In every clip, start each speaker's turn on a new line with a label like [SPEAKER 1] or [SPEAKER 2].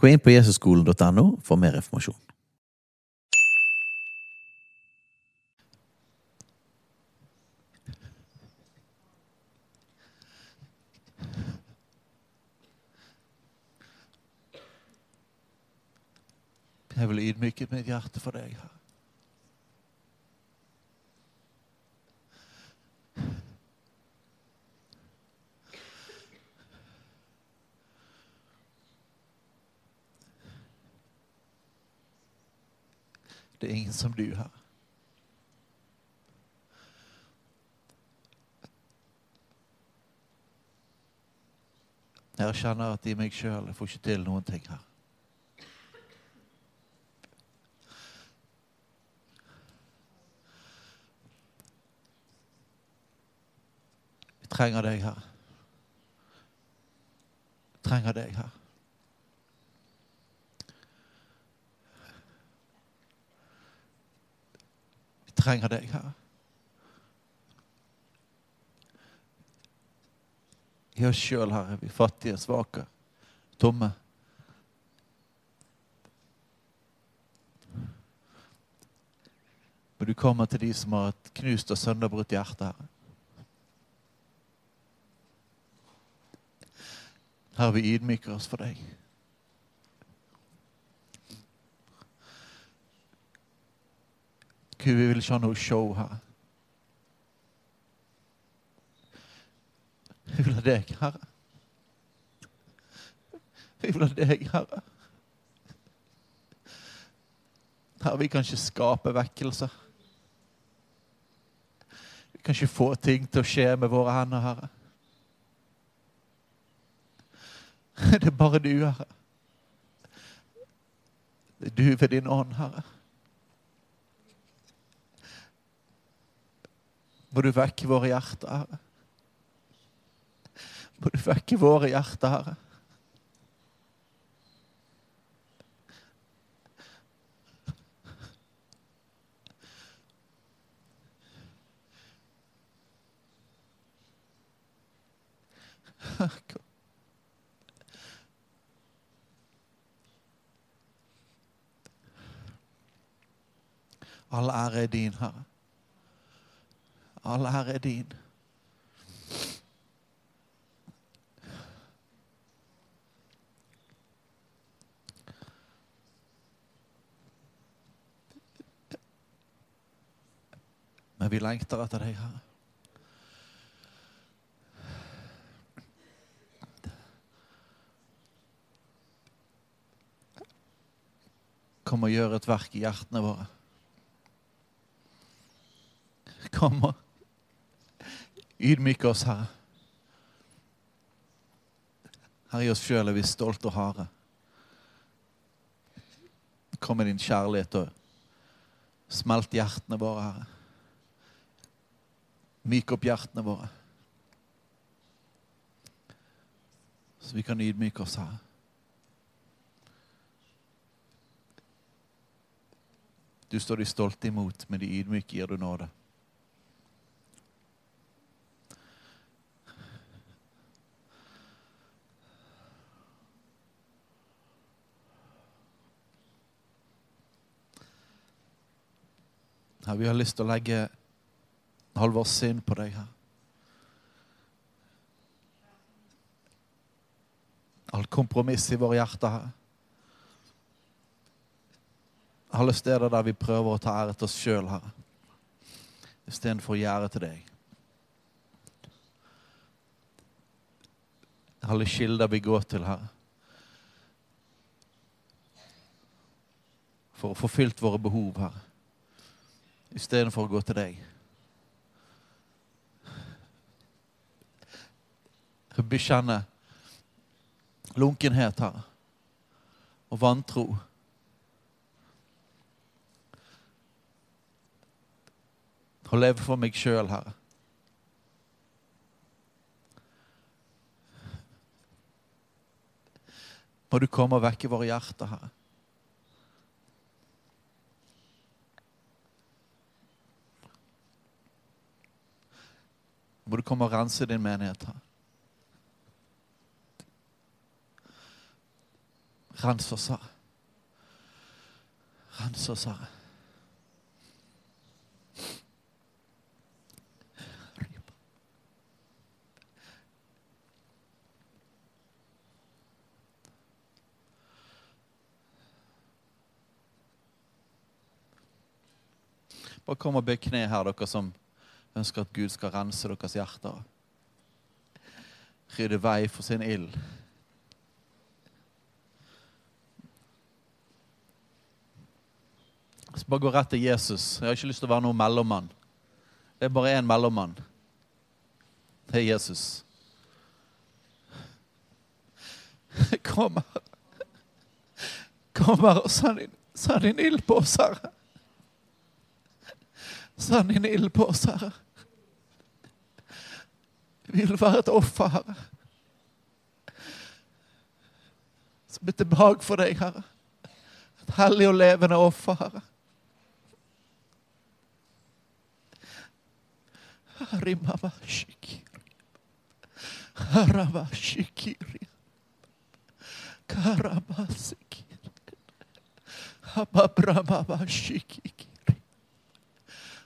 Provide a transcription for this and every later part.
[SPEAKER 1] Gå inn på jesusskolen.no for mer informasjon. Jeg vil ydmyke mitt hjerte for deg, Herre. Det er ingen som du, Herre. Jeg kjenner at i meg sjøl får ikke til noen ting her. Vi trenger deg her. Vi trenger deg her. Trenger deg her. I oss sjøl, Herre, vi fattige, svake, tomme. Men du kommer til de som har et knust og sønderbrutt hjerte, Herre. Herre, vi ydmyker oss for deg. Gud, vi vil ha noe show her. Vi vil ha deg, Herre. Vi vil ha deg, Herre. Herre, vi kan ikke skape vekkelser. Vi kan ikke få ting til å skje med våre hender, Herre. Det er bare du, Herre. Det er du ved din ånd, Herre. Må du vekke våre hjerter, Herre. Må du vekke våre hjerter, Herre. All ære er din, Herre. All ære er din. Men vi lengter etter deg, Herre. Kom og gjør et verk i hjertene våre. Kom og ydmyke oss, Herre. Herre, i oss sjøl er vi stolte og harde. Kom med din kjærlighet og smelt hjertene våre, Herre. Myk opp hjertene våre. Så vi kan ydmyke oss, Herre. Du står de stolte imot, men de ydmyke gir du nåde. Herre, vi har lyst til å legge Halvors sinn på deg, her. Alt kompromiss i våre hjerter, her. Alle steder der vi prøver å ta ære til oss sjøl, Herre. Istedenfor å gjøre til deg. Alle kilder vi går til, Herre. For å få fylt våre behov, Herre istedenfor å gå til deg. Bekjenne lunkenhet, her og vantro. Å leve for meg sjøl, Herre. Må du komme og vekke våre hjerter, Herre. Må du komme og rense din menighet, her. Rens oss, Herre. Rens oss, Herre. Bare kom og bøy kne her, dere som ønsker at Gud skal rense deres hjerter. Rydde vei for sin ild. Så bare gå rett til Jesus. Jeg har ikke lyst til å være noen mellommann. Det er bare én mellommann. Det er Jesus. Kom her. Kom her og send din ild på oss, Herre. Send din ild på oss, Herre. Vi vil være et offer, Herre. Som er tilbake for deg, Herre. Et hellig og levende offer, Herre. Harabashikiri. Karabasikiri. Hababramabashikiri.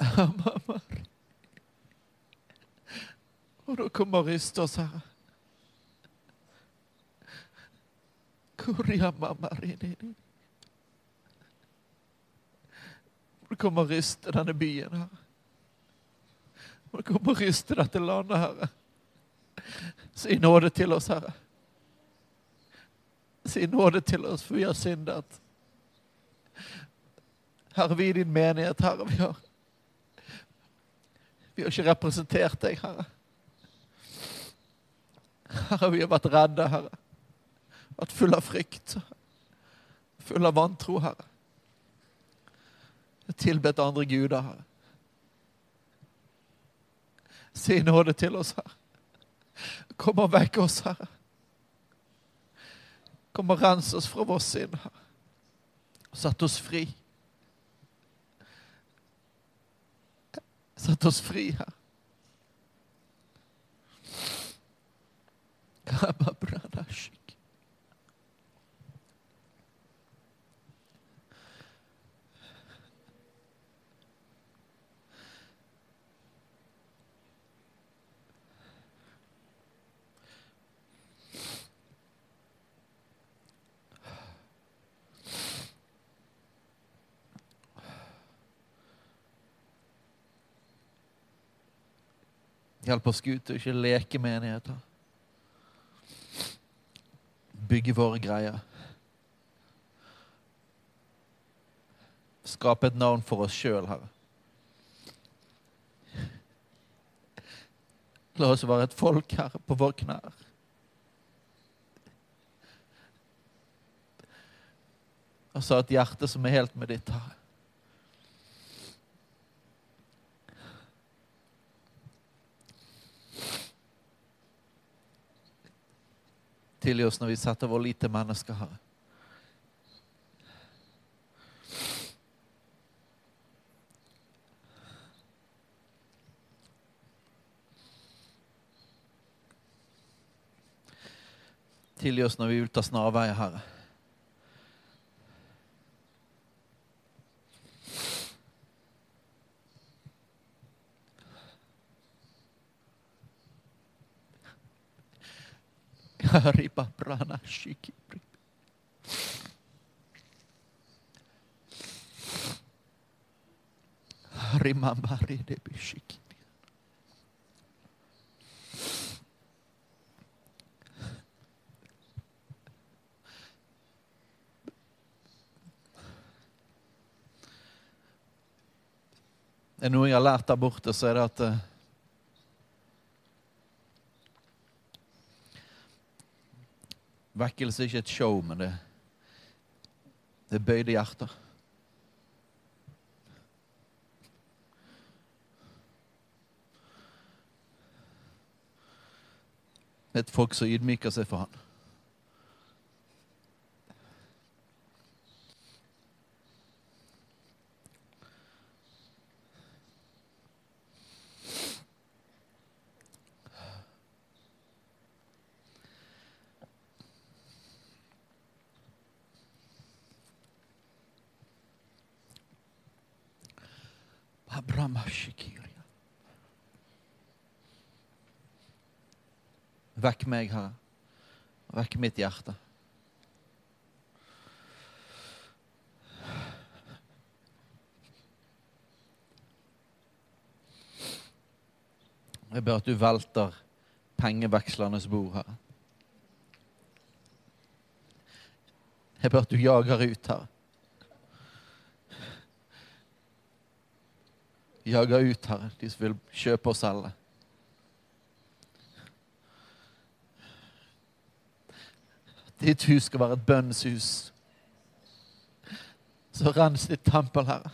[SPEAKER 1] Og du kommer Ristos, Herre. Kuriamamarinini. Du kommer og ryste denne byen, Herre. Du kommer og ryste dette landet, Herre. Si nåde til oss, Herre. Si nåde til oss, for vi har syndet. Herre, vi er din menighet, Herre. Vi har, vi har ikke representert deg, Herre. Herre, vi har vært redde, Herre. Vært full av frykt. Full av vantro, Herre. Tilbedt andre guder, Herre. Si nåde til oss, Herre. Kom og vekk oss, Herre. Kom og rens oss fra vår synd, Herre. Sett oss fri. satt oss fria. Kababranashi. Hjelp oss, Gud, til ikke leke menigheter. Bygge våre greier. Skape et navn for oss sjøl, Herre. La oss være et folk, Herre, på våre knær. Og så et hjerte som er helt med ditt, Herre. Tilgi oss når vi setter vår lite mennesker, Herre. Tilgi oss når vi vil ta snarveier, Herre. Rimamari de Bishiki. En hoe je laat dat bocht, dat zei dat. Vekkelse er ikke et show, men det, det er bøyde hjerter. Er et folk som ydmyker seg for han. Vekk meg, Herre. Vekk mitt hjerte. Jeg ber at du velter pengevekslernes bord, Herre. Jeg ber at du jager ut, Herre. Jager ut, Herre, de som vil kjøpe og selge. Ditt hus skal være et bønnens hus. Så rens ditt tempel, Herre.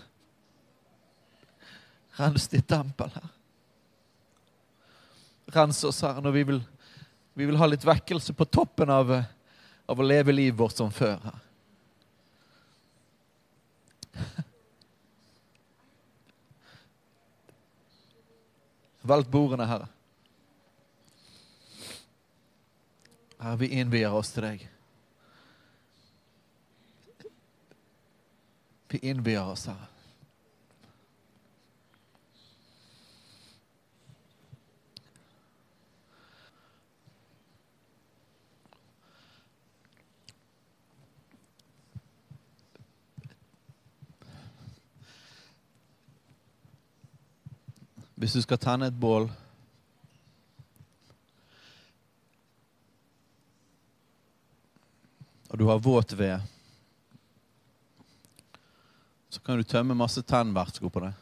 [SPEAKER 1] Rens ditt tempel, Herre. Rens oss, Herre, når vi vil, vi vil ha litt vekkelse på toppen av, av å leve livet vårt som før. Herre. Velt bordene, Herre. Herre, vi innvier oss til deg. Vi innvier oss, Herre. Hvis du skal tenne et bål og du har våt ved, så kan du tømme masse tennvætsko på det.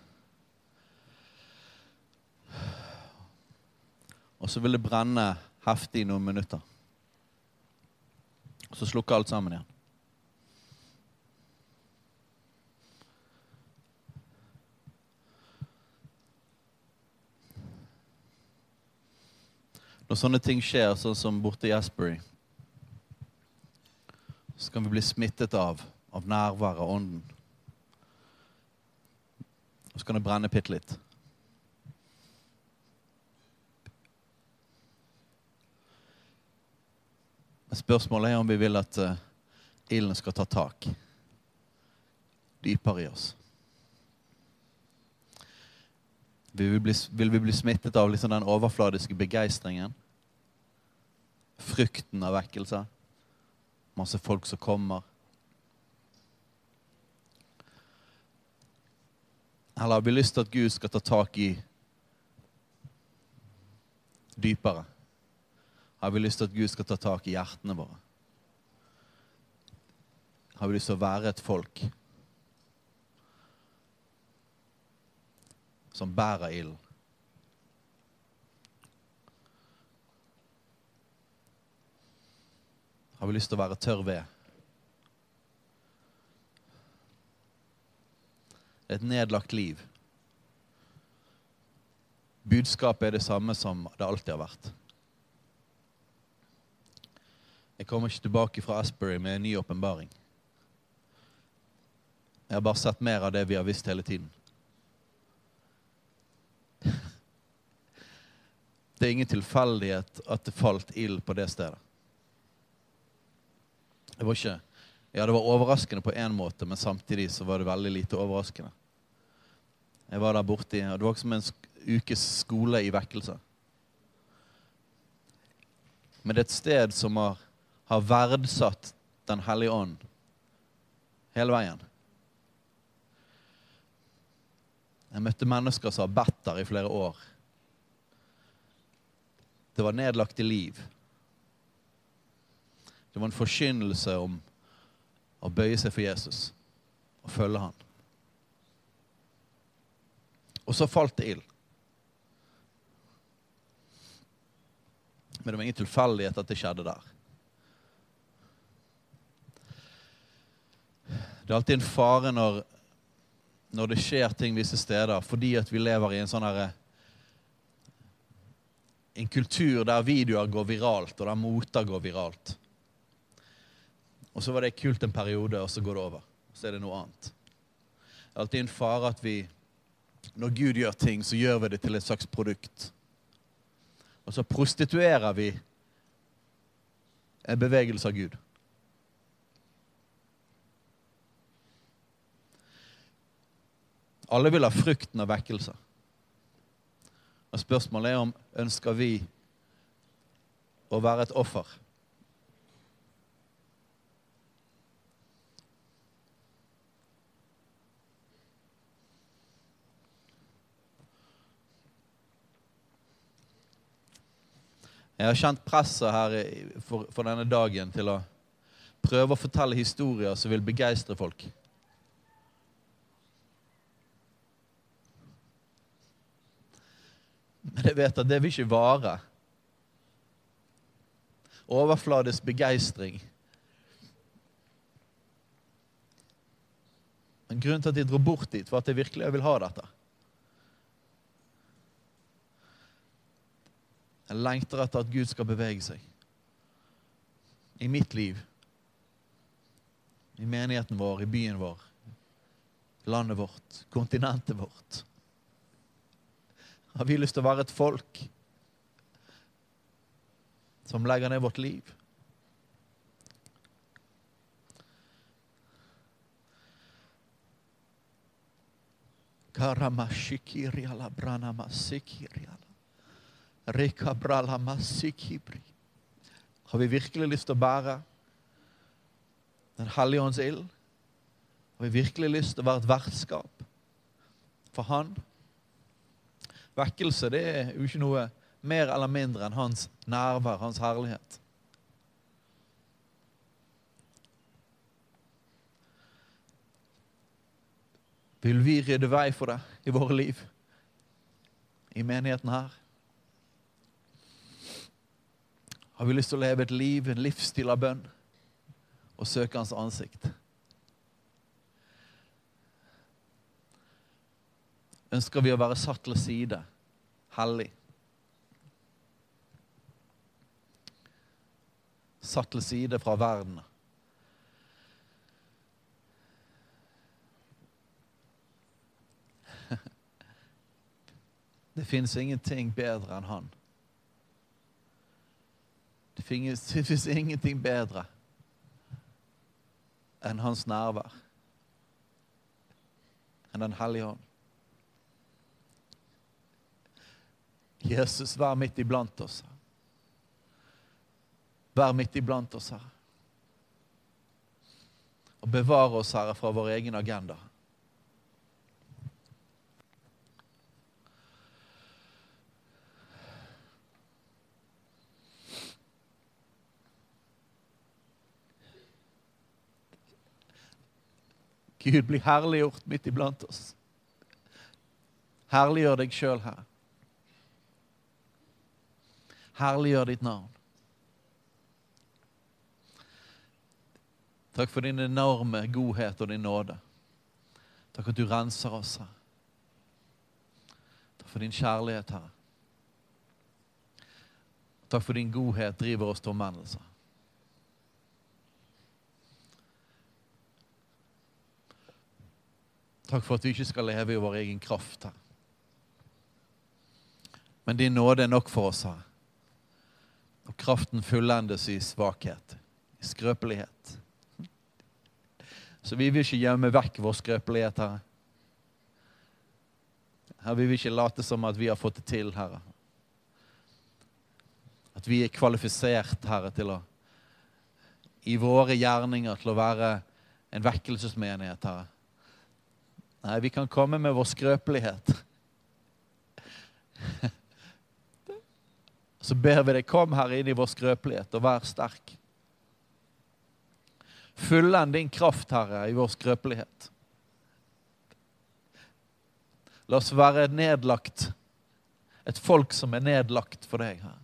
[SPEAKER 1] Og så vil det brenne heftig i noen minutter. Og så slukker alt sammen igjen. Når sånne ting skjer, sånn som borte i Asbury, så kan vi bli smittet av, av nærværet av ånden. Og så kan det brenne bitte litt. Spørsmålet er om vi vil at uh, ilden skal ta tak dypere i oss. Vil vi, bli, vil vi bli smittet av liksom den overfladiske begeistringen? Frykten av vekkelse? Masse folk som kommer? Eller har vi lyst til at Gud skal ta tak i dypere? Har vi lyst til at Gud skal ta tak i hjertene våre? Har vi lyst til å være et folk som bærer ilden? Har vi lyst til å være tørr ved? Et nedlagt liv. Budskapet er det samme som det alltid har vært. Jeg kommer ikke tilbake fra Asbury med en ny åpenbaring. Jeg har bare sett mer av det vi har visst hele tiden. Det er ingen tilfeldighet at det falt ild på det stedet. Det var ikke Ja, det var overraskende på én måte, men samtidig så var det veldig lite overraskende. Jeg var der borte, og Det var som en ukes skole i vekkelse. Men det er et sted som har, har verdsatt Den hellige ånd hele veien. Jeg møtte mennesker som har bedt der i flere år. Det var nedlagt i liv. Det var en forkynnelse om å bøye seg for Jesus og følge han. Og så falt det ild. Men det var ingen tilfeldighet at det skjedde der. Det er alltid en fare når, når det skjer ting visse steder, fordi at vi lever i en sånn herre En kultur der videoer går viralt, og der moter går viralt. Og så var det kult en periode, og så går det over. Så er det noe annet. Det er alltid en fare at vi Når Gud gjør ting, så gjør vi det til et slags produkt. Og så prostituerer vi en bevegelse av Gud. Alle vil ha frukten av vekkelse. Og Spørsmålet er om ønsker vi å være et offer. Jeg har kjent presset her for, for denne dagen til å prøve å fortelle historier som vil begeistre folk. Men jeg vet at det vil ikke vare. Overfladisk begeistring. Men grunnen til at de dro bort dit, var at jeg virkelig vil ha dette. Jeg lengter etter at Gud skal bevege seg. I mitt liv. I menigheten vår, i byen vår, landet vårt, kontinentet vårt. Har vi lyst til å være et folk som legger ned vårt liv? Karamashikiriala branamasikiriala. Har vi virkelig lyst til å bære Den hellige ånds ild? Har vi virkelig lyst til å være et vertskap for Han? Vekkelse det er jo ikke noe mer eller mindre enn hans nærvær, hans herlighet. Vil vi rydde vei for det i våre liv? I menigheten her? Har vi lyst til å leve et liv, en livsstil av bønn, og søke Hans ansikt? Ønsker vi å være satt til side, hellig? Satt til side fra verden. Det fins ingenting bedre enn han. Det finnes, det finnes ingenting bedre enn hans nærvær. Enn Den hellige ånd. Jesus, vær midt iblant oss. Vær midt iblant oss, Herre. Og bevare oss, Herre, fra vår egen agenda. Gud, bli herliggjort midt iblant oss. Herliggjør deg sjøl, Herre. Herliggjør ditt navn. Takk for din enorme godhet og din nåde. Takk at du renser oss, Herre. Takk for din kjærlighet, Herre. Takk for din godhet driver oss til omvendelse. Takk for at vi ikke skal leve i vår egen kraft, her. Men din nåde er nok for oss, her. Og kraften fullendes i svakhet, i skrøpelighet. Så vi vil ikke gjemme vekk vår skrøpelighet, Herre. Her vil vi ikke late som at vi har fått det til, Herre. At vi er kvalifisert, Herre, til å i våre gjerninger til å være en vekkelsesmenighet, Herre. Nei, vi kan komme med vår skrøpelighet. Så ber vi deg, kom her inn i vår skrøpelighet, og vær sterk. Fullend din kraft, Herre, i vår skrøpelighet. La oss være nedlagt, et folk som er nedlagt for deg, Herre.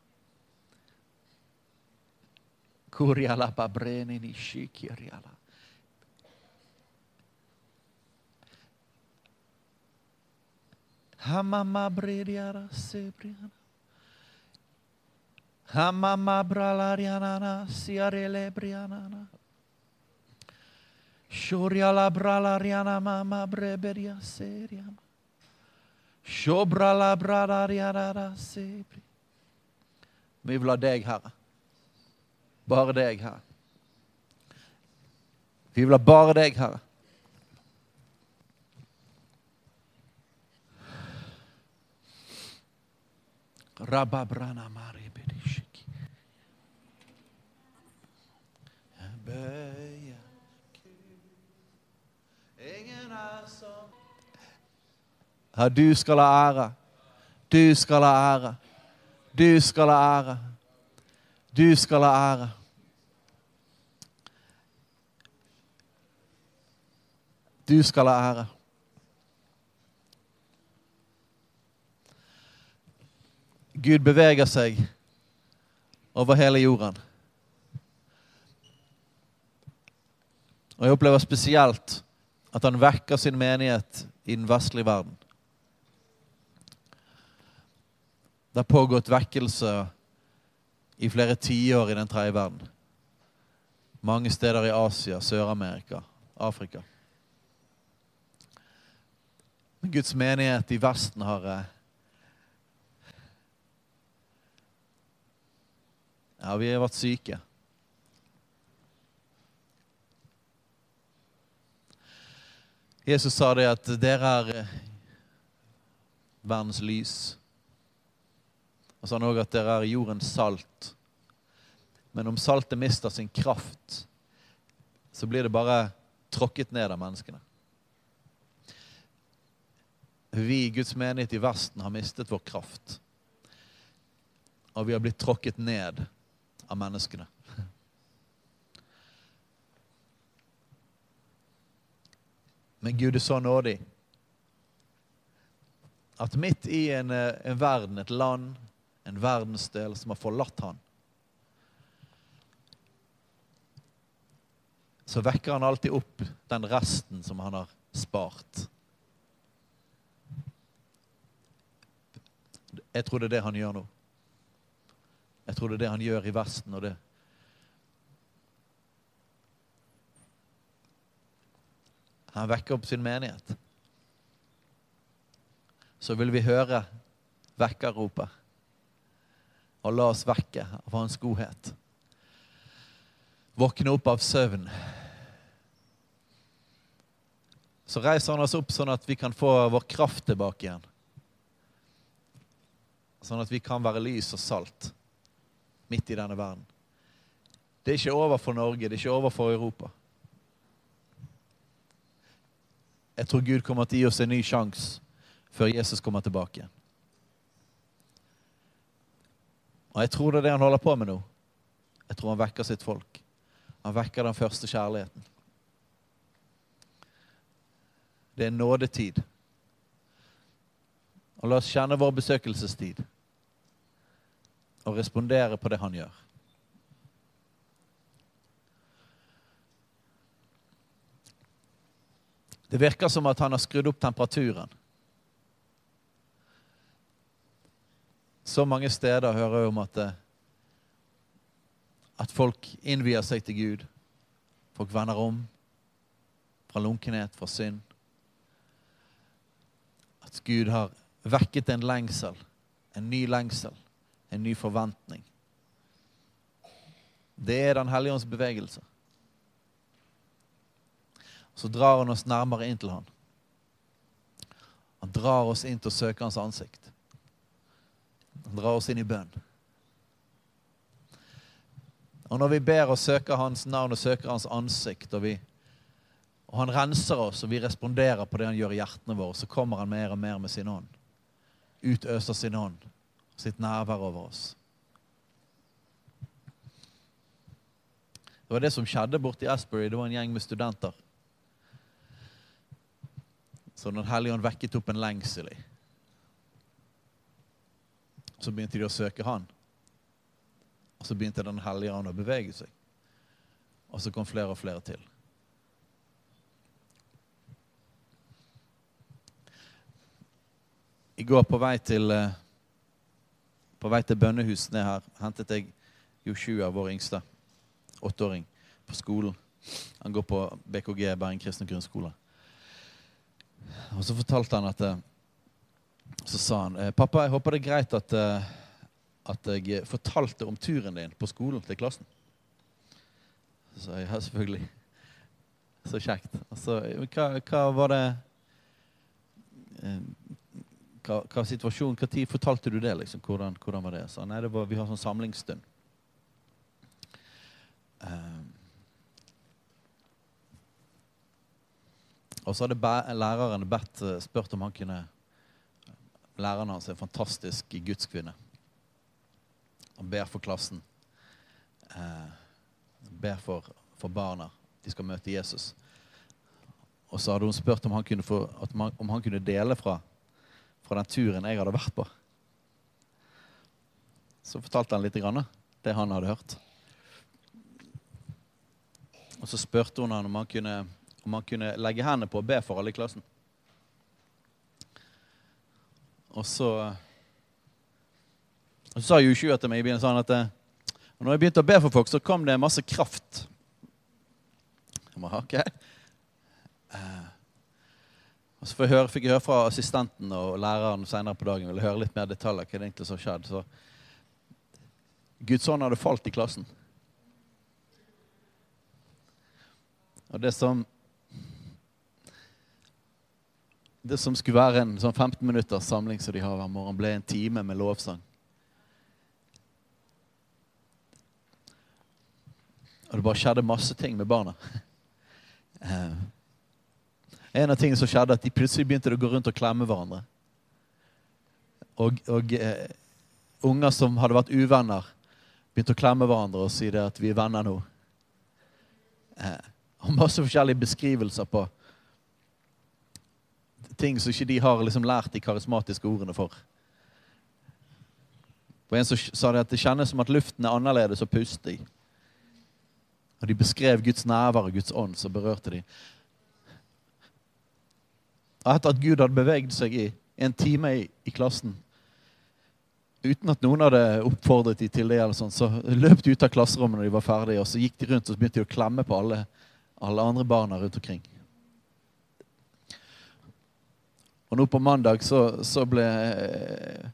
[SPEAKER 1] Kuriala babrene nishikiriala. Hamamabririara sebriana. Hamamabralariana siarelebriana. Shuriala bralariana mama breberia seriana. Shobrala bralariana sebri. Vi vill ha deg, Herre. Bare deg, Herre. Vi vil ha bare deg, Herre. Rababrana mari bedishiki. Jeg bøyer Ingen er som Ja, du skal ha ære. Du skal ha ære. Du skal ha ære. Du skal ha ære. Du skal ha ære. Gud beveger seg over hele jorden. Og jeg opplever spesielt at han vekker sin menighet i den vestlige verden. Det har pågått vekkelse i flere tiår i den tredje verden. Mange steder i Asia, Sør-Amerika, Afrika. Men Guds menighet i Vesten har Ja, vi har vært syke. Jesus sa det at dere er eh, verdens lys. Og sa han òg at dere er jordens salt. Men om saltet mister sin kraft, så blir det bare tråkket ned av menneskene. Vi Guds menighet i Vesten har mistet vår kraft. Og vi har blitt tråkket ned av menneskene. Men Gud er så nådig at midt i en, eh, en verden, et land, en verdensdel som har forlatt han, så vekker han alltid opp den resten som han har spart. Jeg tror det er det han gjør nå. Jeg tror det er det han gjør i Vesten. og det Han vekker opp sin menighet. Så vil vi høre vekkerropet. Og la oss vekke av hans godhet. Våkne opp av søvn. Så reiser han oss opp sånn at vi kan få vår kraft tilbake igjen. Sånn at vi kan være lys og salt midt i denne verden. Det er ikke over for Norge, det er ikke over for Europa. Jeg tror Gud kommer til å gi oss en ny sjanse før Jesus kommer tilbake. Og jeg tror det er det han holder på med nå. Jeg tror han vekker sitt folk. Han vekker den første kjærligheten. Det er nådetid. Og la oss kjenne vår besøkelsestid og respondere på det han gjør. Det virker som at han har skrudd opp temperaturen. Så mange steder hører jeg om at, eh, at folk innvier seg til Gud. Folk vender om fra lunkenhet, fra synd. At Gud har vekket en lengsel, en ny lengsel, en ny forventning. Det er Den hellige ånds bevegelse. Så drar han oss nærmere inn til han. Han drar oss inn til å søke hans ansikt. Han drar oss inn i bønn. Og når vi ber og søker hans navn og søker hans ansikt, og, vi, og han renser oss, og vi responderer på det han gjør i hjertene våre, så kommer han mer og mer med sin ånd. Utøser sin ånd, sitt nærvær over oss. Det var det som skjedde borte i Asbury. Det var en gjeng med studenter. Så Den hellige ånd vekket opp en lengsel i. Så begynte de å søke Han. Og så begynte Den hellige ånd å bevege seg. Og så kom flere og flere til. I går på vei til eh, på vei til bønnehuset her hentet jeg Joshua, vår yngste åtteåring, på skolen. Han går på BKG, Bergen kristne grunnskole. Og så fortalte han at eh, Så sa han eh, Pappa, jeg håper det er greit at, eh, at jeg fortalte om turen din på skolen til klassen. Så sa jeg ja, selvfølgelig. Så kjekt. Altså, hva, hva var det hva, hva situasjonen, hva tid fortalte du det? liksom? Hvordan, hvordan var det? Så, nei, det var, Vi har sånn samlingsstund. Um, og så hadde læreren bedt, spurt om han kunne Læreren hans er en fantastisk gudskvinne. Han ber for klassen. Eh, ber for, for, barna. De skal møte Jesus. Og så hadde hun spurt om han kunne, få, man, om han kunne dele fra, fra den turen jeg hadde vært på. Så fortalte han litt grann, det han hadde hørt. Og så spurte hun han om han kunne, om han kunne legge hendene på og be for alle i klassen. Og så, og så sa Jushu til meg i begynnelsen sånn at og når jeg begynte å be for folk, så kom det masse kraft. Jeg må, ok. Uh, og så høre, fikk jeg høre fra assistenten og læreren senere på dagen ville høre litt mer detaljer hva det egentlig som skjedde. Så Guds ånd hadde falt i klassen. Og det som Det som skulle være en sånn 15 minutters samling som de har hver morgen, ble en time med lovsang. Og det bare skjedde masse ting med barna. Eh, en av tingene som skjedde, at de plutselig begynte å gå rundt og klemme hverandre. Og, og eh, unger som hadde vært uvenner, begynte å klemme hverandre og si det at vi er venner nå. Eh, og masse forskjellige beskrivelser på ting som ikke de har liksom lært de karismatiske ordene for. Og En som sa det at det kjennes som at luften er annerledes å puste i. Og De beskrev Guds nærvær og Guds ånd, så berørte de. Etter at Gud hadde beveget seg i en time i, i klassen, uten at noen hadde oppfordret dem til det, eller sånt, så løp de ut av klasserommet når de var ferdige, og så gikk de rundt og begynte de å klemme på alle alle andre barna rundt omkring. Og nå på mandag så, så ble eh,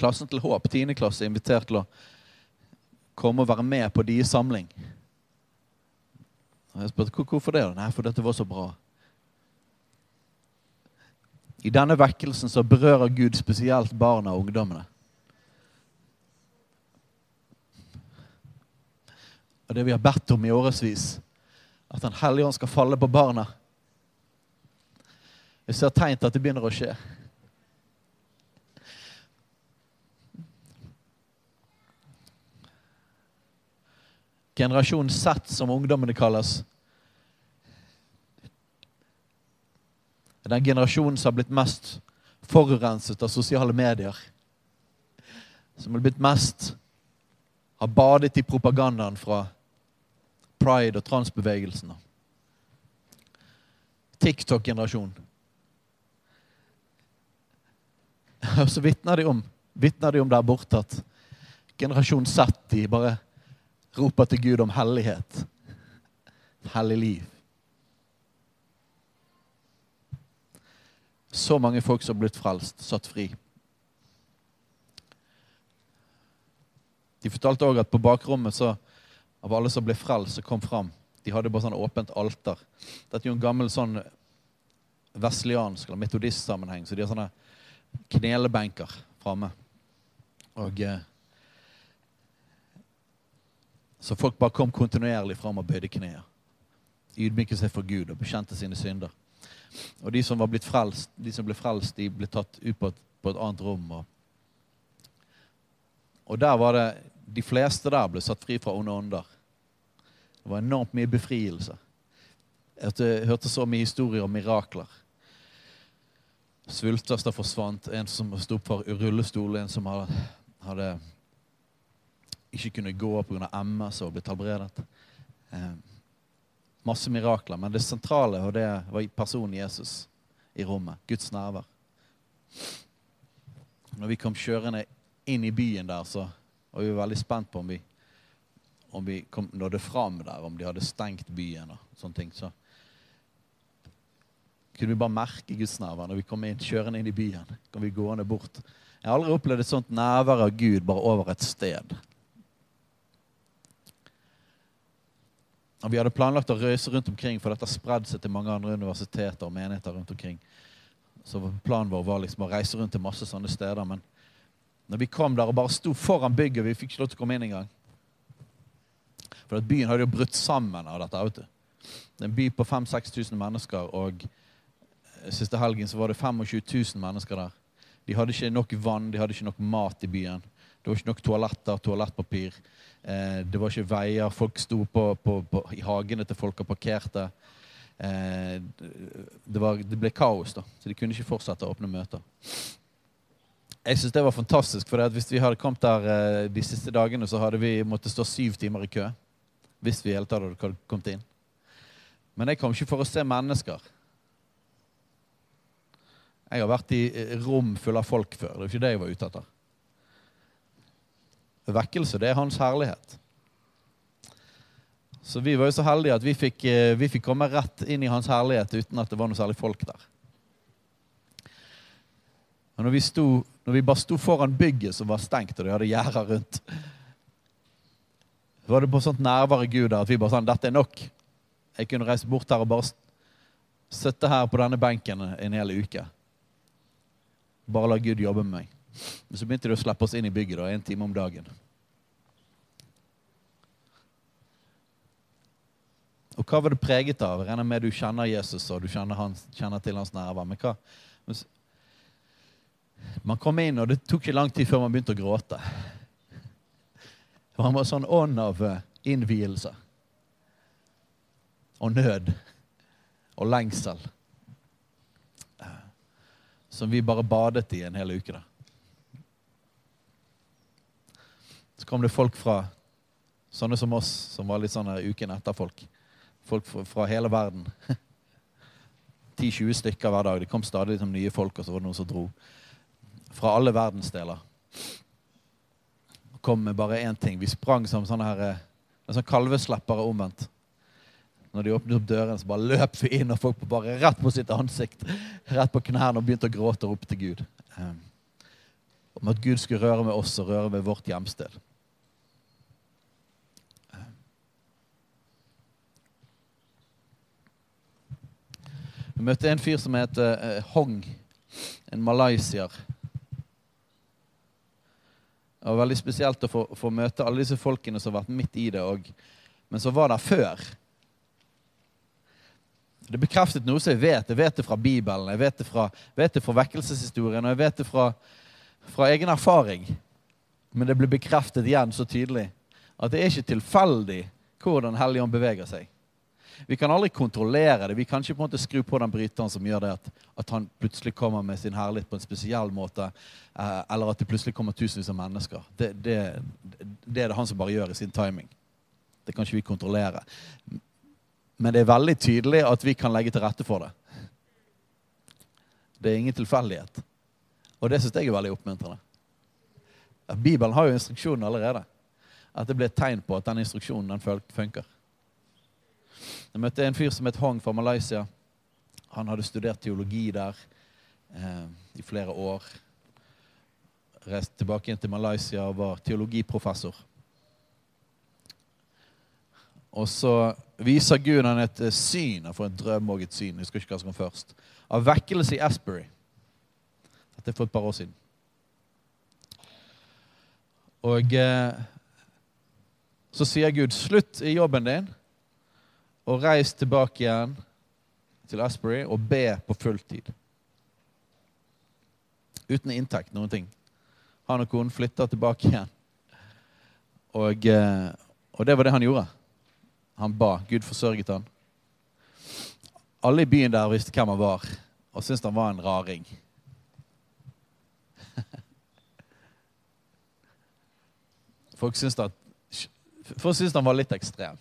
[SPEAKER 1] klassen til Håp, 10. klasse, invitert til å komme og være med på deres samling. Og jeg spurte hvorfor det. Nei, for dette var så bra. I denne vekkelsen så berører Gud spesielt barna og ungdommene. Og det vi har bedt om i årevis, at Den hellige ånd skal falle på barna. Jeg ser tegn til at det begynner å skje. Generasjon Z, som ungdommene kalles. Den generasjonen som har blitt mest forurenset av sosiale medier. Som har blitt mest Har badet i propagandaen fra pride- og transbevegelsen. TikTok-generasjon. Og så vitner de om vitner de om der borte at generasjon Z de bare roper til Gud om hellighet. Hellig liv. Så mange folk som har blitt frelst, satt fri. De fortalte òg at på bakrommet så, av alle som ble frelst, som kom fram, de hadde bare sånn åpent alter. Dette er jo en gammel sånn vestliansk eller metodistsammenheng, så de har sånne knelebenker framme. Og eh, Så folk bare kom kontinuerlig fram og bøyde knær. Ydmyket seg for Gud og bekjente sine synder. Og de som var blitt frelst, de som ble frelst, de ble tatt ut på et, på et annet rom. Og, og der var det De fleste der ble satt fri fra onde ånder. Det var enormt mye befrielse. Jeg hørte så mye historier om mirakler. Svulster forsvant. En som sto opp for rullestol. En som hadde, hadde ikke kunne gå pga. MS og blitt helbredet. Eh, masse mirakler. Men det sentrale og det var personen Jesus i rommet. Guds nærvær. Når vi kom kjørende inn i byen der, så var vi veldig spent på om vi, om vi kom, nådde fram der, om de hadde stengt byen og sånne ting. Så kunne vi bare merke Guds nærvær når vi kom inn, kjørende inn i byen. Kom vi gående bort. Jeg har aldri opplevd et sånt nærvær av Gud bare over et sted. Og Vi hadde planlagt å røyse rundt omkring, for dette har spredd seg til mange andre universiteter og menigheter rundt omkring. Så planen vår var liksom å reise rundt til masse sånne steder. Men når vi kom der og bare sto foran bygget, vi fikk ikke lov til å komme inn engang. For at byen hadde jo brutt sammen av dette. vet du. Det er en by på 5000-6000 mennesker, og siste helgen så var det 25 000 mennesker der. De hadde ikke nok vann, de hadde ikke nok mat i byen. Det var ikke nok toaletter, toalettpapir. Eh, det var ikke veier. Folk sto på, på, på, i hagene til folk og parkerte. Eh, det, var, det, ble kaos, da, så de kunne ikke fortsette å åpne møter. Jeg synes det var fantastisk, for hvis vi hadde kommet der eh, de siste dagene, så hadde vi måttet stå syv timer i kø. Hvis vi i hele tatt hadde kommet inn. Men jeg kom ikke for å se mennesker. Jeg har vært i rom fulle av folk før. Det var ikke det jeg var ute etter. Vekkelse, det er hans herlighet. Så vi var jo så heldige at vi fikk, eh, vi fikk komme rett inn i hans herlighet uten at det var noe særlig folk der. Og når vi, sto, når vi bare sto foran bygget som var stengt, og de hadde gjerder rundt, var det på sånt nærvære Gud der at vi bare sa Dette er nok. Jeg kunne reist bort her og bare sitte her på denne benken en hel uke. Bare la Gud jobbe med meg. Men så begynte de å slippe oss inn i bygget da, en time om dagen. Og hva var det preget av? Regner med du kjenner Jesus og du kjenner, hans, kjenner til hans nærvær. Men hva? Man kom inn, og det tok ikke lang tid før man begynte å gråte. Han var sånn ånd av eh, innvielse og nød og lengsel som vi bare badet i en hel uke. da. Så kom det folk fra sånne som oss, som var litt sånn uken etter-folk. Folk fra, hele verden. 10-20 stykker hver dag. Det kom stadig liksom, nye folk, og så var det noen som dro. Fra alle verdensdeler. Kom med bare én ting. Vi sprang som sånne her, eh, sånn kalvesleppere omvendt. Når de åpnet opp dørene, så bare løp vi inn, og folk bare rett på sitt ansikt. Rett på knærne og begynte å gråte og rope til Gud. Um, om at Gud skulle røre med oss og røre ved vårt hjemsted. Jeg møtte en fyr som heter eh, Hong. En malaysier. Det var veldig spesielt å få, få, møte alle disse folkene som har vært midt i det, og, men som var der før. Det bekreftet noe som jeg vet. Jeg vet det fra Bibelen, jeg vet det fra, vet det fra vekkelseshistorien, og jeg vet det fra, fra egen erfaring. Men det ble bekreftet igjen så tydelig at det er ikke tilfeldig hvordan Helligånd beveger seg. Vi kan aldri kontrollere det. Vi kan ikke på en måte skru på den bryteren som gjør det at, at han plutselig kommer med sin herlighet på en spesiell måte, eh, eller at det plutselig kommer tusenvis av mennesker. Det, det, det, er det han som bare gjør i sin timing. Det kan ikke vi kontrollere. Men det er veldig tydelig at vi kan legge til rette for det. Det er ingen tilfeldighet. Og det syns jeg er veldig oppmuntrende. Bibelen har jo instruksjonen allerede. At det blir et tegn på at den instruksjonen den fun- funker. Jeg møtte en fyr som het Hong fra Malaysia. Han hadde studert teologi der eh, i flere år. Reiste tilbake inn til Malaysia og var teologiprofessor. Og så viser Gud han et eh, syn, han får en drøm og et syn, jeg husker ikke hva som kom først, av vekkelse i Asbury. Dette er for et par år siden. Og eh, så sier Gud, slutt i jobben din, og reis tilbake igjen til Asbury og be på fulltid. Uten inntekt, noen ting. Han og konen flytter tilbake igjen. Og, eh, og det var det han gjorde. Han ba. Gud forsørget han. Alle i byen der visste hvem han var, og syntes han var en raring. Folk syntes at Folk syntes han var litt ekstrem.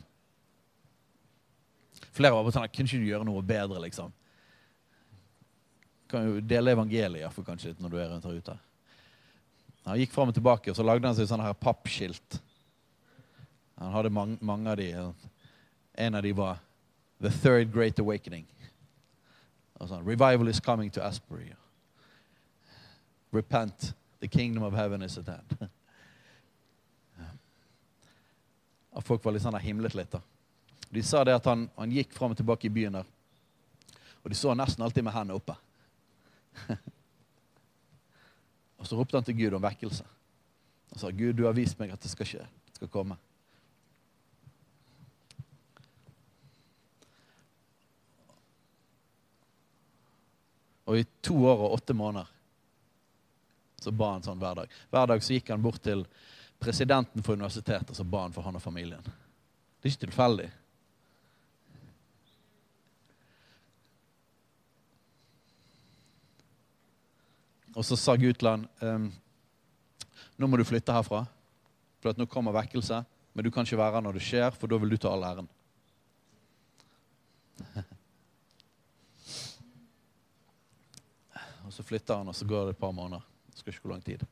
[SPEAKER 1] Flere var på sånn Kunne ikke du gjøre noe bedre, liksom? Kan jo dele evangeliet for kanskje når du er rundt her ute. Han gikk fram og tilbake, og så lagde han seg sånne her pappskilt. Han hadde mange, mange av de. En av de var The Third Great Awakening. Sånn, Revival is coming to Asbury. Repent. The kingdom of heaven is at hand. At folk var litt sånn himlet litt. da. De sa det at han, han gikk fram og tilbake i byen der. Og de så nesten alltid med hendene oppe. og så ropte han til Gud om vekkelse. Han sa, 'Gud, du har vist meg at det skal skje. Det skal komme.' Og i to år og åtte måneder så ba han sånn hver dag. Hver dag så gikk han bort til presidenten for universitetet, og så ba han for han og familien. Det er ikke tilfeldig. Og så sa Gutland til ehm, nå må du flytte herfra, for nå kommer vekkelse. Men du kan ikke være her når det skjer, for da vil du ta all æren. Så flytter han, og så går det et par måneder. Det skal ikke gå lang tid.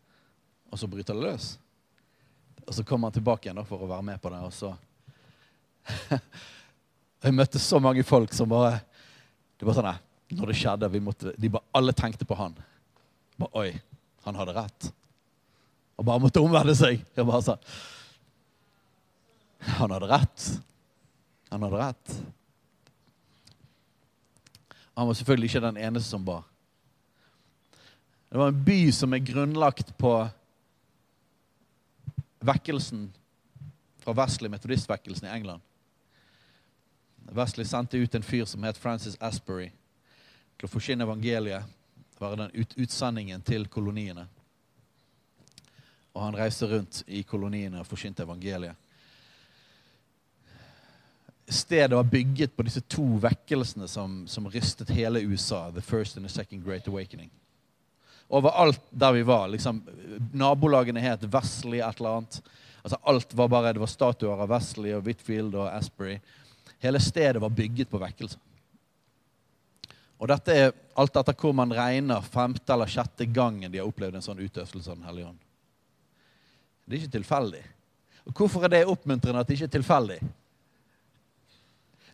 [SPEAKER 1] Og så bryter det løs. Og så kommer han tilbake igjen for å være med på det. Og så Jeg møtte så mange folk som bare Det var sånn, Når det skjedde, måtte, de bare, alle tenkte på han. Bare, Oi, han hadde rett. Og bare måtte omvende seg. Jeg bare sa Han hadde rett. Han hadde rett. Han var selvfølgelig ikke den eneste som ba. Det var en by som er grunnlagt på vekkelsen fra Wesley, metodistvekkelsen i England. Wesley sendte ut en fyr som het Francis Asbury, til å forsyne evangeliet, være den ut utsendingen til koloniene. Og han reiste rundt i koloniene og forsynte evangeliet. Stedet var bygget på disse to vekkelsene som, som rystet hele USA. The first and the second great awakening. Overalt der vi var. liksom, Nabolagene het Wesley et eller annet. Altså alt var bare, Det var statuer av Wesley og Whitfield og Asbury. Hele stedet var bygget på vekkelse. Og dette er alt etter hvor man regner femte eller sjette gangen de har opplevd en sånn utøvelse av Den hellige ånd. Det er ikke tilfeldig. Og Hvorfor er det oppmuntrende at det ikke er tilfeldig?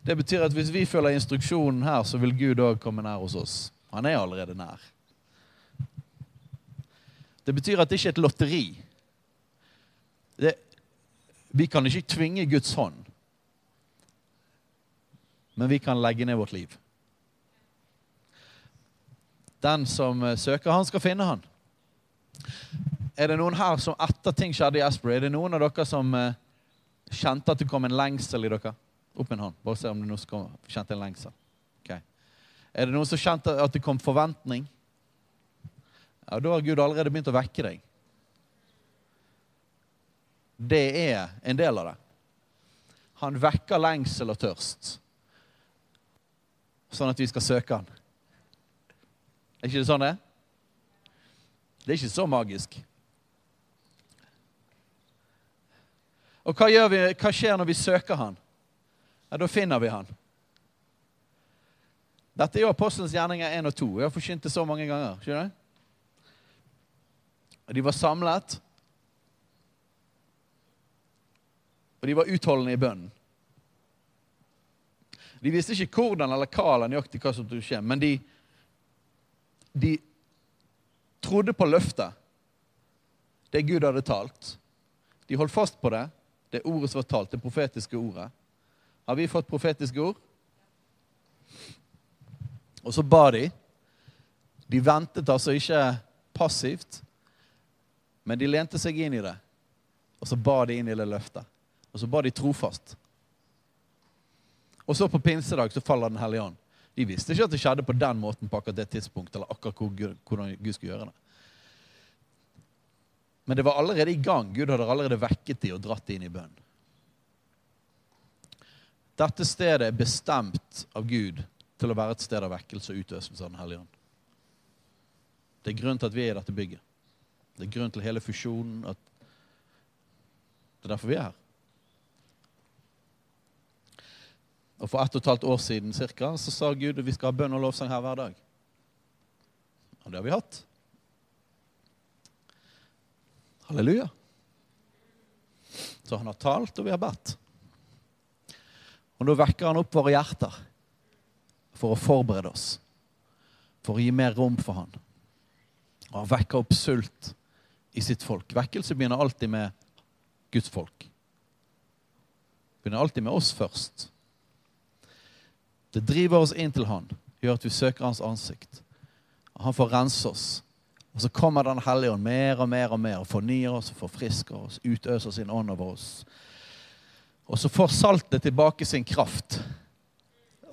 [SPEAKER 1] Det betyr at hvis vi følger instruksjonen her, så vil Gud òg komme nær hos oss. Han er allerede nær. Det betyr at det ikke er et lotteri. Det, vi kan ikke tvinge Guds hånd, men vi kan legge ned vårt liv. Den som eh, søker, han skal finne han. Er det noen her som etter ting skjedde i Asbury, er det noen av dere som eh, kjente at det kom en lengsel i dere? Opp en hånd. Bare se om det nå kjente en lengsel. Okay. Er det noen som kjente at det kom forventning? Ja, Da har Gud allerede begynt å vekke deg. Det er en del av det. Han vekker lengsel og tørst, sånn at vi skal søke han. Er ikke det sånn det er? Det er ikke så magisk. Og hva, gjør vi, hva skjer når vi søker han? Ja, Da finner vi han. Dette er jo Apostelens gjerninger 1 og 2. Jeg har forkynt det så mange ganger. skjønner du? Og De var samlet, Og de var utholdende i bønnen. De visste ikke hvordan eller hva eller nøyaktig hva som skulle skje, men de, de trodde på løftet. Det Gud hadde talt. De holdt fast på det, det ordet som var talt, det profetiske ordet. Har vi fått profetiske ord? Og så ba de. De ventet altså ikke passivt, men de lente seg inn i det. Og så ba de inn i det løftet. Og så ba de trofast. Og så på pinsedag så faller Den hellige ånd. De visste ikke at det skjedde på den måten på akkurat det tidspunktet, eller akkurat hvordan Gud skulle gjøre det. Men det var allerede i gang. Gud hadde allerede vekket de og dratt de inn i bønn. Dette stedet er bestemt av Gud til å være et sted av vekkelse og utøvelse av Den hellige ånd. Det er grunnen til at vi er i dette bygget. Det er grunnen til hele fusjonen. At det er derfor vi er her. Og For ett og et halvt år siden cirka, så sa Gud at vi skal ha bønn og lovsang her hver dag. Og det har vi hatt. Halleluja. Så han har talt, og vi har bedt. Og nå vekker han opp våre hjerter for å forberede oss, for å gi mer rom for han. Og han vekker opp sult i sitt folk. Vekkelse begynner alltid med Guds folk. Begynner alltid med oss først. Det driver oss inn til Han, gjør at vi søker Hans ansikt. Han får rense oss. Og så kommer Den hellige ånd mer og mer og mer og fornyer oss og forfrisker oss, utøser sin ånd over oss. Og så får saltet tilbake sin kraft.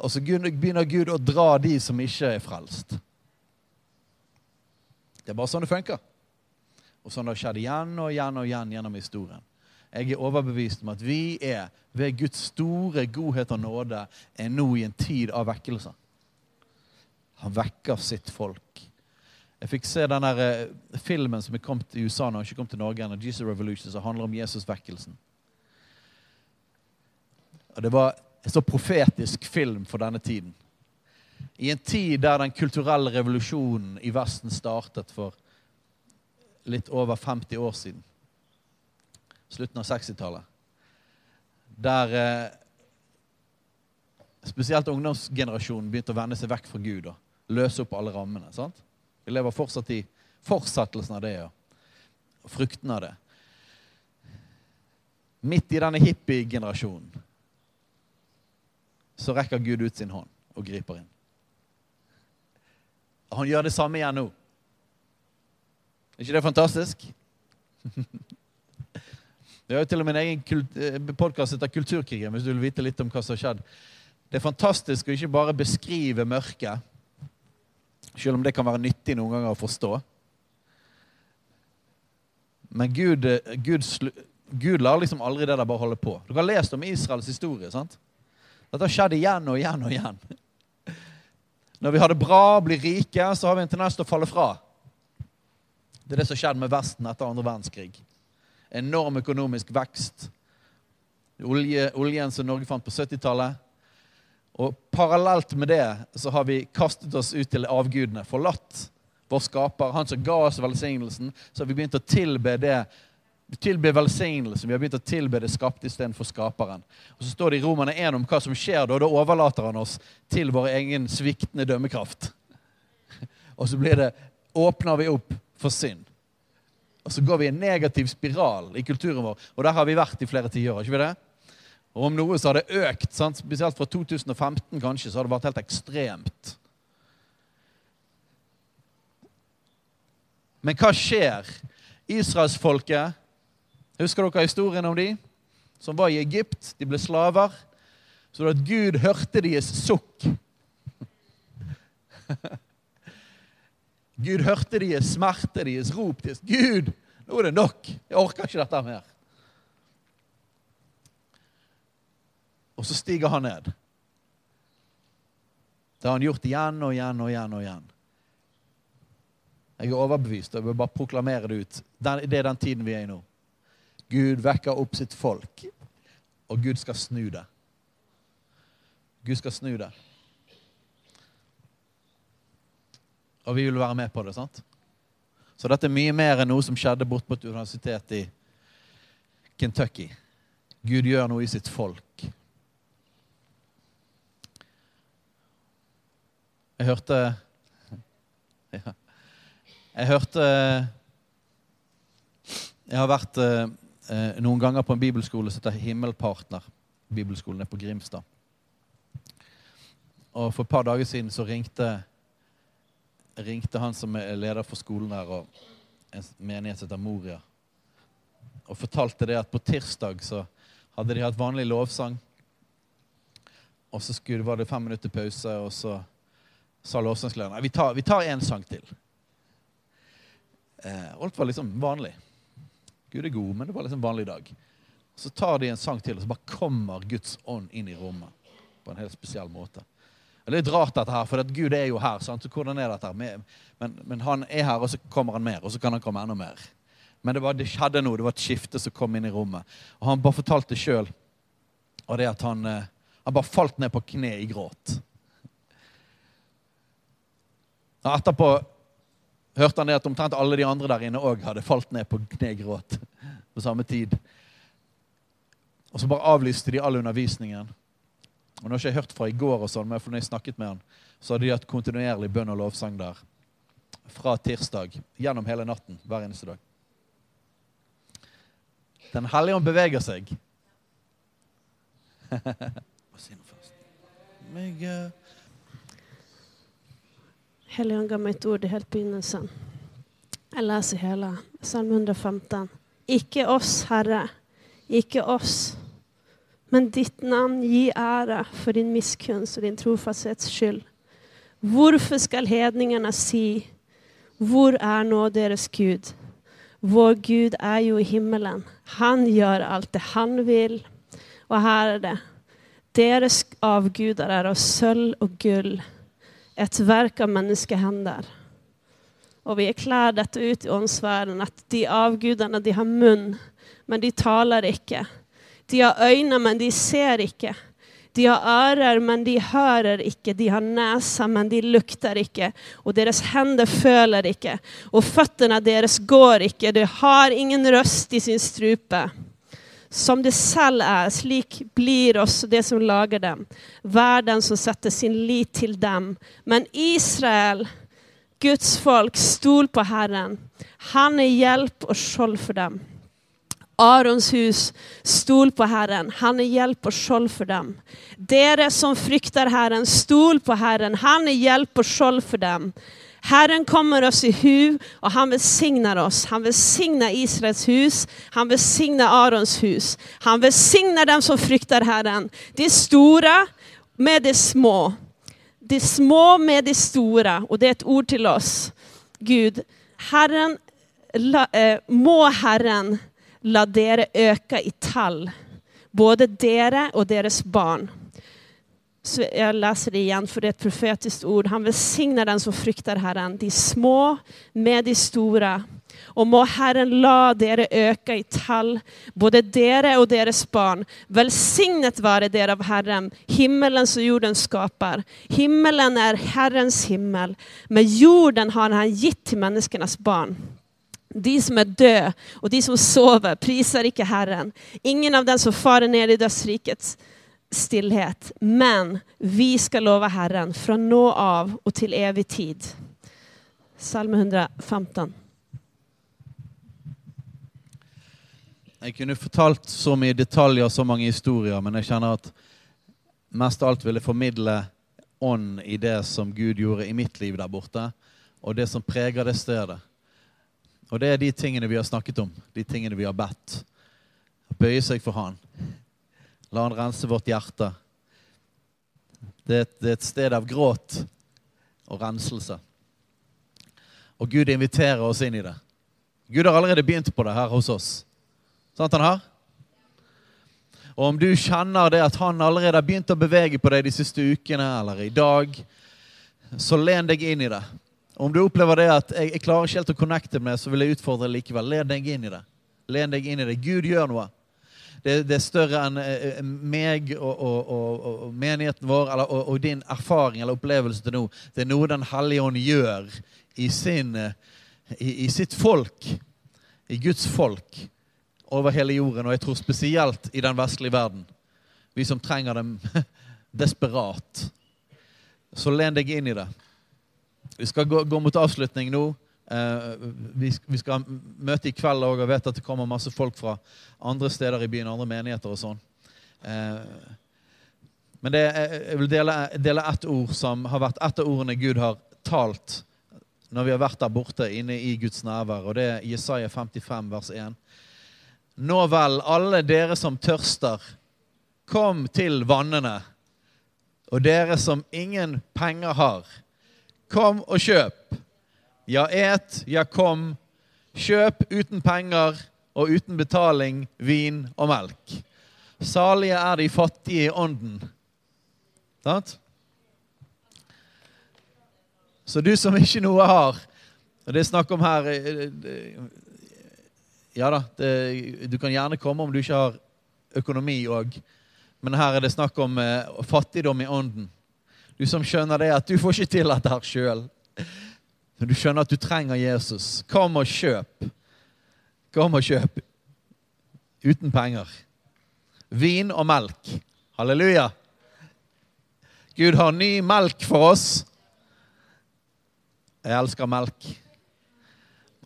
[SPEAKER 1] Og så begynner Gud å dra de som ikke er frelst. Det er bare sånn det funker. Og sånn det har skjedd igjen og igjen og igjen gjennom historien. Jeg er overbevist om at vi er, ved Guds store godhet og nåde, er nå i en tid av vekkelse. Han vekker sitt folk. Jeg fikk se den eh, filmen som er kommet til USA nå, ikke kom til Norge ennå, Jesus Revolution, som handler om Jesus-vekkelsen. Og Det var en så profetisk film for denne tiden. I en tid der den kulturelle revolusjonen i Vesten startet for litt over 50 år siden slutten av 60-tallet. Der eh, spesielt ungdomsgenerasjonen begynte å vende seg vekk fra Gud og løse opp alle rammene. sant? Vi lever fortsatt i fortsettelsen av det og fruktene av det. Midt i denne hippie-generasjonen så rekker Gud ut sin hånd og griper inn. Han gjør det samme igjen nå. Er ikke det fantastisk? Vi har jo til og med en egen eh, podkast etter Kulturkrigen, hvis du vil vite litt om hva som har skjedd. Det er fantastisk å ikke bare beskrive mørket, selv om det kan være nyttig noen ganger å forstå. Men Gud, eh, Gud, Gud lar liksom aldri det der bare holde på. Du har lest om Israels historie. sant? Dette har skjedd igjen og igjen og igjen. Når vi har det bra, blir rike, så har vi en tendens til å falle fra. Det er det som skjedde med Vesten etter andre verdenskrig enorm økonomisk vekst. Olje, oljen som Norge fant på 70-tallet. Og parallelt med det så har vi kastet oss ut til avgudene. Forlatt vår skaper, han som ga oss velsignelsen. Så har vi begynt å tilbe det. vi Tilbe velsignelsen. Vi har begynt å tilbe det skapte istedenfor skaperen. Og Så står det i Romerne 1 om hva som skjer da. Da overlater han oss til vår egen sviktende dømmekraft. Og så blir det, åpner vi opp for synd. Og så går vi i en negativ spiral i kulturen vår. Og der har vi vært i flere tiår. ikke vi det? Og om noe så har det økt. Sant? Spesielt fra 2015 kanskje, så har det vært helt ekstremt. Men hva skjer? Israelsfolket Husker dere historien om de? Som var i Egypt. De ble slaver. Så at Gud hørte deres sukk. Gud hørte deres smerte, deres rop. Deres, Gud, nå er det nok. Jeg orker ikke dette mer. Og så stiger han ned. Det har han gjort igjen og igjen og igjen. og igjen. Jeg er overbevist, og jeg vil bare proklamere det ut. Det er den tiden vi er i nå. Gud vekker opp sitt folk, og Gud skal snu det. Gud skal snu det. Og vi vil være med på det. sant? Så dette er mye mer enn noe som skjedde bort på et universitet i Kentucky. Gud gjør noe i sitt folk. Jeg hørte ja, Jeg hørte Jeg har vært eh, noen ganger på en bibelskole som heter Himmelpartner. Bibelskolen er på Grimstad. Og For et par dager siden så ringte, ringte han som er leder for skolen her, og en menighet som heter Moria, og fortalte det at på tirsdag så hadde de hatt vanlig lovsang. Og så skulle, var det fem minutter pause, og så sa lovsangslederen at vi tar, vi en sang til. Eh, alt var liksom vanlig. Gud er god, men det var liksom vanlig dag. Så tar de en sang til, og så bare kommer Guds ånd inn i rommet på en helt spesiell måte. Det er litt rart, dette her, for Gud er jo her. Sant? Så hvordan er dette? Men, men, han er her, og så kommer han mer, og så kan han komme enda mer. Men det, var, det skjedde noe. Det var et skifte som kom inn i rommet. Og han bare fortalte sjøl. Og det at han, eh, han bare falt ned på kne i gråt. Og etterpå hørte han det at omtrent alle de andre der inne òg hadde falt ned på kne i gråt på samme tid. Og så bare avlyste de all undervisningen. Og Nå har jeg ikke hørt fra i går, og sånn, men når jeg snakket med han, så hadde de hatt kontinuerlig bønn og lovsang der fra tirsdag gjennom hele natten hver eneste dag. Den hellige ånd beveger seg. Hva sier du først? Meg, uh,
[SPEAKER 2] Helligånd ga meg et ord i helt begynnelsen. Jeg leser hele. Salme 115. Ikke oss, Herre, ikke oss, men ditt navn gi ære for din miskunns og din trofasthets skyld. Hvorfor skal hedningene si, hvor er nå deres Gud? Vår Gud er jo i himmelen. Han gjør alt det han vil. Og her er det. Deres avguder er av sølv og gull et verk av menneskehender. Og vi erklærer dette ut i åndsverden, at de avgudene de har munn, men de taler ikke. De har øyne, men de ser ikke. De har ører, men de hører ikke. De har nese, men de lukter ikke. Og deres hender føler ikke. Og føttene deres går ikke. De har ingen røst i sin strupe som det selv er, slik blir også det som lager dem. Hver den som setter sin lit til dem. Men Israel, Guds folk, stol på Herren. Han er hjelp og skjold for dem. Arons hus, stol på Herren. Han er hjelp og skjold for dem. Dere som frykter Herren, stol på Herren. Han er hjelp og skjold for dem. Herren kommer oss i hu, og han velsigner oss. Han velsigner Israels hus, han velsigner Arons hus. Han velsigner dem som frykter Herren. De store med de små. De små med de store. Og det er et ord til oss. Gud, Herren, eh, må Herren la dere øke i tall. Både dere og deres barn. Så jeg leser det igjen, for det er et profetisk ord. Han velsigner den som frykter Herren, de små med de store. Og må Herren la dere øke i tall, både dere og deres barn. Velsignet være dere av Herren, himmelen som jorden skaper. Himmelen er Herrens himmel, men jorden har Han gitt til menneskenes barn. De som er døde, og de som sover, priser ikke Herren. Ingen av dem som farer ned i dødsrikets stillhet. Men vi skal love Herren fra nå av og til evig tid. Salme 115.
[SPEAKER 1] Jeg kunne fortalt så mye detaljer og så mange historier, men jeg kjenner at mest av alt ville formidle ånd i det som Gud gjorde i mitt liv der borte, og det som preger det stedet. Og det er de tingene vi har snakket om, de tingene vi har bedt. Bøye seg for Han. La han rense vårt hjerte. Det er, et, det er et sted av gråt og renselse. Og Gud inviterer oss inn i det. Gud har allerede begynt på det her hos oss. Sant han har? Og om du kjenner det at han allerede har begynt å bevege på deg de siste ukene eller i dag, så len deg inn i det. Om du opplever det at jeg, jeg klarer ikke helt å connecte med det, så vil jeg utfordre deg likevel. Len deg inn i det. Len deg inn i det. Gud gjør noe det, det, er større enn eh, eh, meg og, og, og, og menigheten vår eller, og, din erfaring eller opplevelse til nå. Det er noe Den hellige ånd gjør i, sin, eh, i, i sitt folk, i Guds folk. over hele jorden, og jeg tror spesielt i den vestlige verden. Vi som trenger dem desperat. Så len deg inn i det. Vi skal gå, gå mot avslutning nå. Eh, vi, vi, skal møte i kveld òg og vet at det kommer masse folk fra andre steder i byen, andre menigheter og sånn. Eh, men det, jeg vil dele, dele ett ord som har vært et av ordene Gud har talt når vi har vært der borte inne i Guds nærvær, og det er Jesaja 55, vers 1. Nå vel, alle dere som tørster, kom til vannene. Og dere som ingen penger har, kom og kjøp. Ja, et, ja, kom. Kjøp uten penger og uten betaling vin og melk. Salige er de fattige i ånden. Sant? Så du som ikke noe har og Det er snakk om her eh, eh, Ja da, det, du kan gjerne komme om du ikke har økonomi òg. Men her er det snakk om eh, fattigdom i ånden. Du som skjønner det at du får ikke til dette her sjøl. Men du skjønner at du trenger Jesus. Kom og kjøp. Kom og kjøp. Uten penger. Vin og melk. Halleluja. Gud har ny melk for oss. Jeg elsker melk.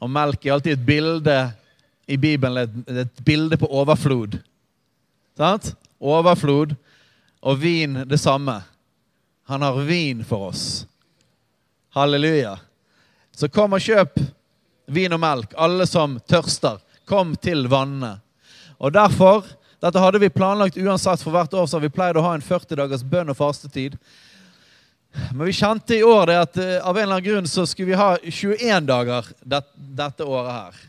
[SPEAKER 1] Og melk er alltid et bilde i Bibelen, et, et bilde på overflod. Sant? Overflod. Og vin det samme. Han har vin for oss. Halleluja. Så kom og kjøp vin og melk, alle som tørster. Kom til vannene. Og derfor Dette hadde vi planlagt uansett, for hvert år så vi pleid å ha en 40 dagers bønn og fastetid. Men vi kjente i år det at uh, av en eller annen grunn så skulle vi ha 21 dager det, dette året her.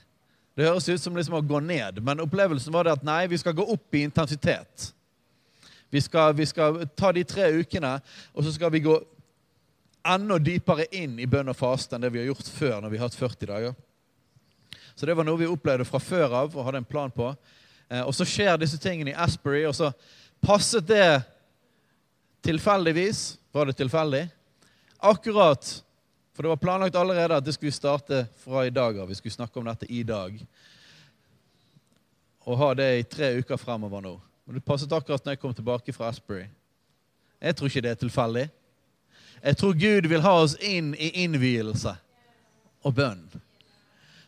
[SPEAKER 1] Det høres ut som liksom å gå ned, men opplevelsen var det at nei, vi skal gå opp i intensitet. Vi skal, vi skal ta de tre ukene, og så skal vi gå enda dypere inn i bønn og faste enn det vi har gjort før når vi har hatt 40 dager. Så det var noe vi opplevde fra før av og hadde en plan på. Eh, og så skjer disse tingene i Asbury, og så passet det tilfeldigvis var det tilfeldig? Akkurat. For det var planlagt allerede at det skulle starte fra i dag av. Vi skulle snakke om dette i dag. Og ha det i tre uker fremover nå. Men det passet akkurat når jeg kom tilbake fra Asbury. Jeg tror ikke det er tilfeldig. Jeg tror Gud vil ha oss inn i innvielse og bønn.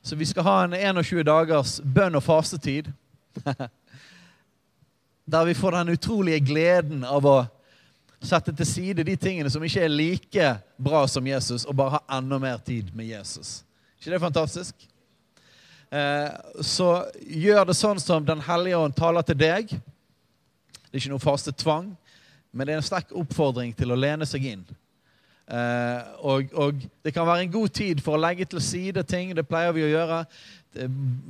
[SPEAKER 1] Så vi skal ha en 21 dagers bønn og fastetid. Der vi får den utrolige gleden av å sette til side de tingene som ikke er like bra som Jesus, og bare ha enda mer tid med Jesus. ikke det fantastisk? Eh, så gjør det sånn som Den hellige ånd taler til deg. Det er ikke noe faste tvang, men det er en sterk oppfordring til å lene seg inn. Uh, og, og, det kan være en god tid for å legge til side ting. Det pleier vi å gjøre.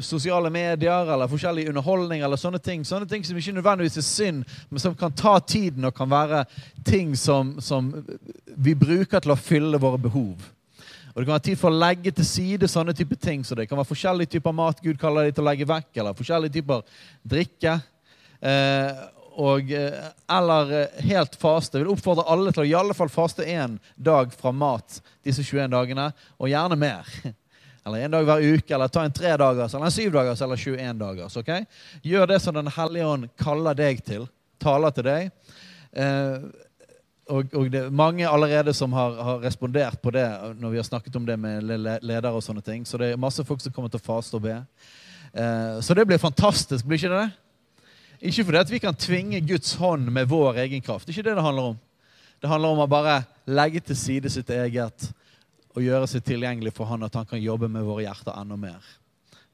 [SPEAKER 1] Sosiale medier eller forskjellig underholdning eller sånne ting. Sånne ting som ikke nødvendigvis er synd, men som kan ta tiden og kan være ting som, som vi bruker til å fylle våre behov. Og Det kan være tid for å legge til side sånne type ting. Så det kan være forskjellige typer mat Gud kaller deg til å legge vekk, eller forskjellige typer drikke. Eh, og, eh, eller eh, helt faste. Jeg vil oppfordre alle til å i alle fall faste én dag fra mat disse 21 dagene, og gjerne mer. Eller en dag hver uke, eller ta en tre dagers, eller en syv dagers, eller 21 dagers. ok? Gjør det som Den hellige ånd kaller deg til. Taler til deg. Eh, og, og det er mange allerede som har, har, respondert på det når vi har snakket om det med ledere og sånne ting. Så det er masse folk som kommer til å faste og be. Eh, så det blir fantastisk, blir ikke det? Ikke fordi at vi kan tvinge Guds hånd med vår egen kraft. Det er ikke det det handler om. Det handler om å bare legge til side sitt eget og gjøre seg tilgjengelig for han at han kan jobbe med våre hjerter enda mer.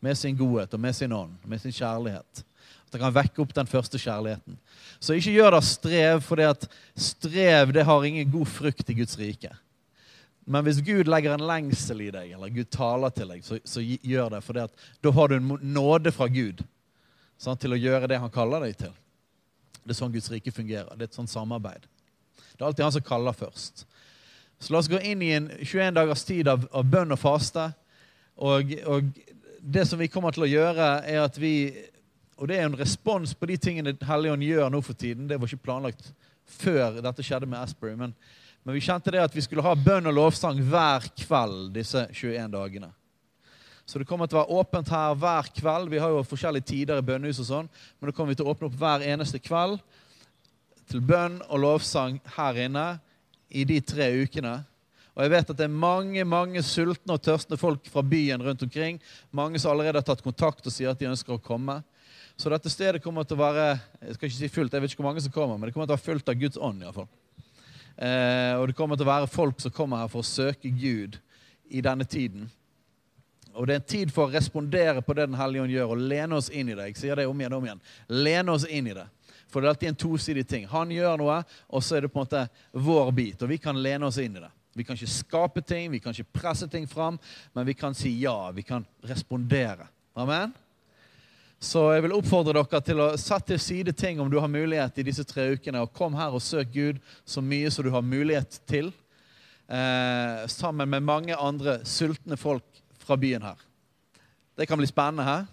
[SPEAKER 1] Med sin godhet og med sin ånd, med sin kjærlighet. At han kan vekke opp den første kjærligheten. Så ikke gjør det strev, for at strev det har ingen god frukt i Guds rike. Men hvis Gud legger en lengsel i deg, eller Gud taler til deg, så, så gjør det. For da har du en nåde fra Gud sånn, til å gjøre det han kaller deg til. Det er sånn Guds rike fungerer. Det er et sånt samarbeid. Det er alltid han som kaller først. Så la oss gå inn i en 21 dagers tid av, av bønn og faste. Og, og, det som vi kommer til å gjøre, er at vi Og det er en respons på de tingene Helligånd gjør nå for tiden. Det var ikke planlagt før dette skjedde med Asbury. Men, men vi kjente det at vi skulle ha bønn og lovsang hver kveld disse 21 dagene. Så det kommer til å være åpent her hver kveld. Vi har jo forskjellige tider i bønnehus og sånn, men da kommer vi til å åpne opp hver eneste kveld til bønn og lovsang her inne i de tre ukene. Og jeg vet at det er mange mange sultne og tørstende folk fra byen rundt omkring. Mange som allerede har tatt kontakt og sier at de ønsker å komme. Så dette stedet kommer til å være jeg skal ikke si fullt, jeg vet ikke hvor mange som kommer, men det kommer til å være fullt av Guds ånd. i hvert fall. Eh, og det kommer til å være folk som kommer her for å søke Gud i denne tiden. Og det er en tid for å respondere på det Den hellige ånd gjør, og lene oss inn i det. Jeg sier det om igjen om igjen. Lene oss inn i det. For det er alltid en tosidig ting. Han gjør noe, og så er det på en måte vår bit. Og vi kan lene oss inn i det. Vi kan ikke skape ting, vi kan ikke presse ting fram, men vi kan si ja. Vi kan respondere. Amen? Så jeg vil oppfordre dere til å sette til side ting om du har mulighet i disse tre ukene. Og kom her og søk Gud så mye som du har mulighet til. Eh, sammen med mange andre sultne folk fra byen her. Det kan bli spennende her.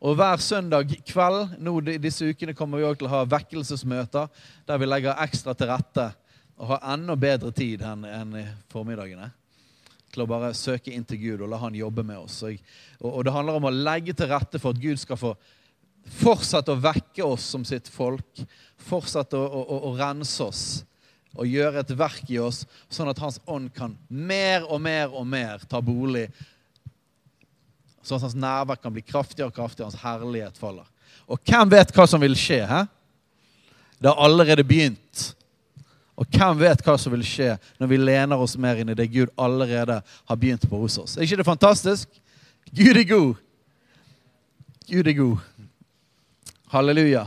[SPEAKER 1] Og hver søndag kveld nå disse ukene kommer vi også til å ha vekkelsesmøter der vi legger ekstra til rette og har enda bedre tid enn i formiddagene. Til å bare søke inn til Gud og la Han jobbe med oss. Og, og, det handler om å legge til rette for at Gud skal få fortsette å vekke oss som sitt folk. Fortsette å, å, å rense oss og gjøre et verk i oss, sånn at Hans ånd kan mer og mer og mer ta bolig Sånn at hans nærvær kan bli kraftigere og kraftigere, hans herlighet faller. Og hvem vet hva som vil skje? He? Det har allerede begynt. Og hvem vet hva som vil skje når vi lener oss mer inn i det Gud allerede har begynt på hos oss? Er ikke det fantastisk? Gud er god. Gud er god. Halleluja.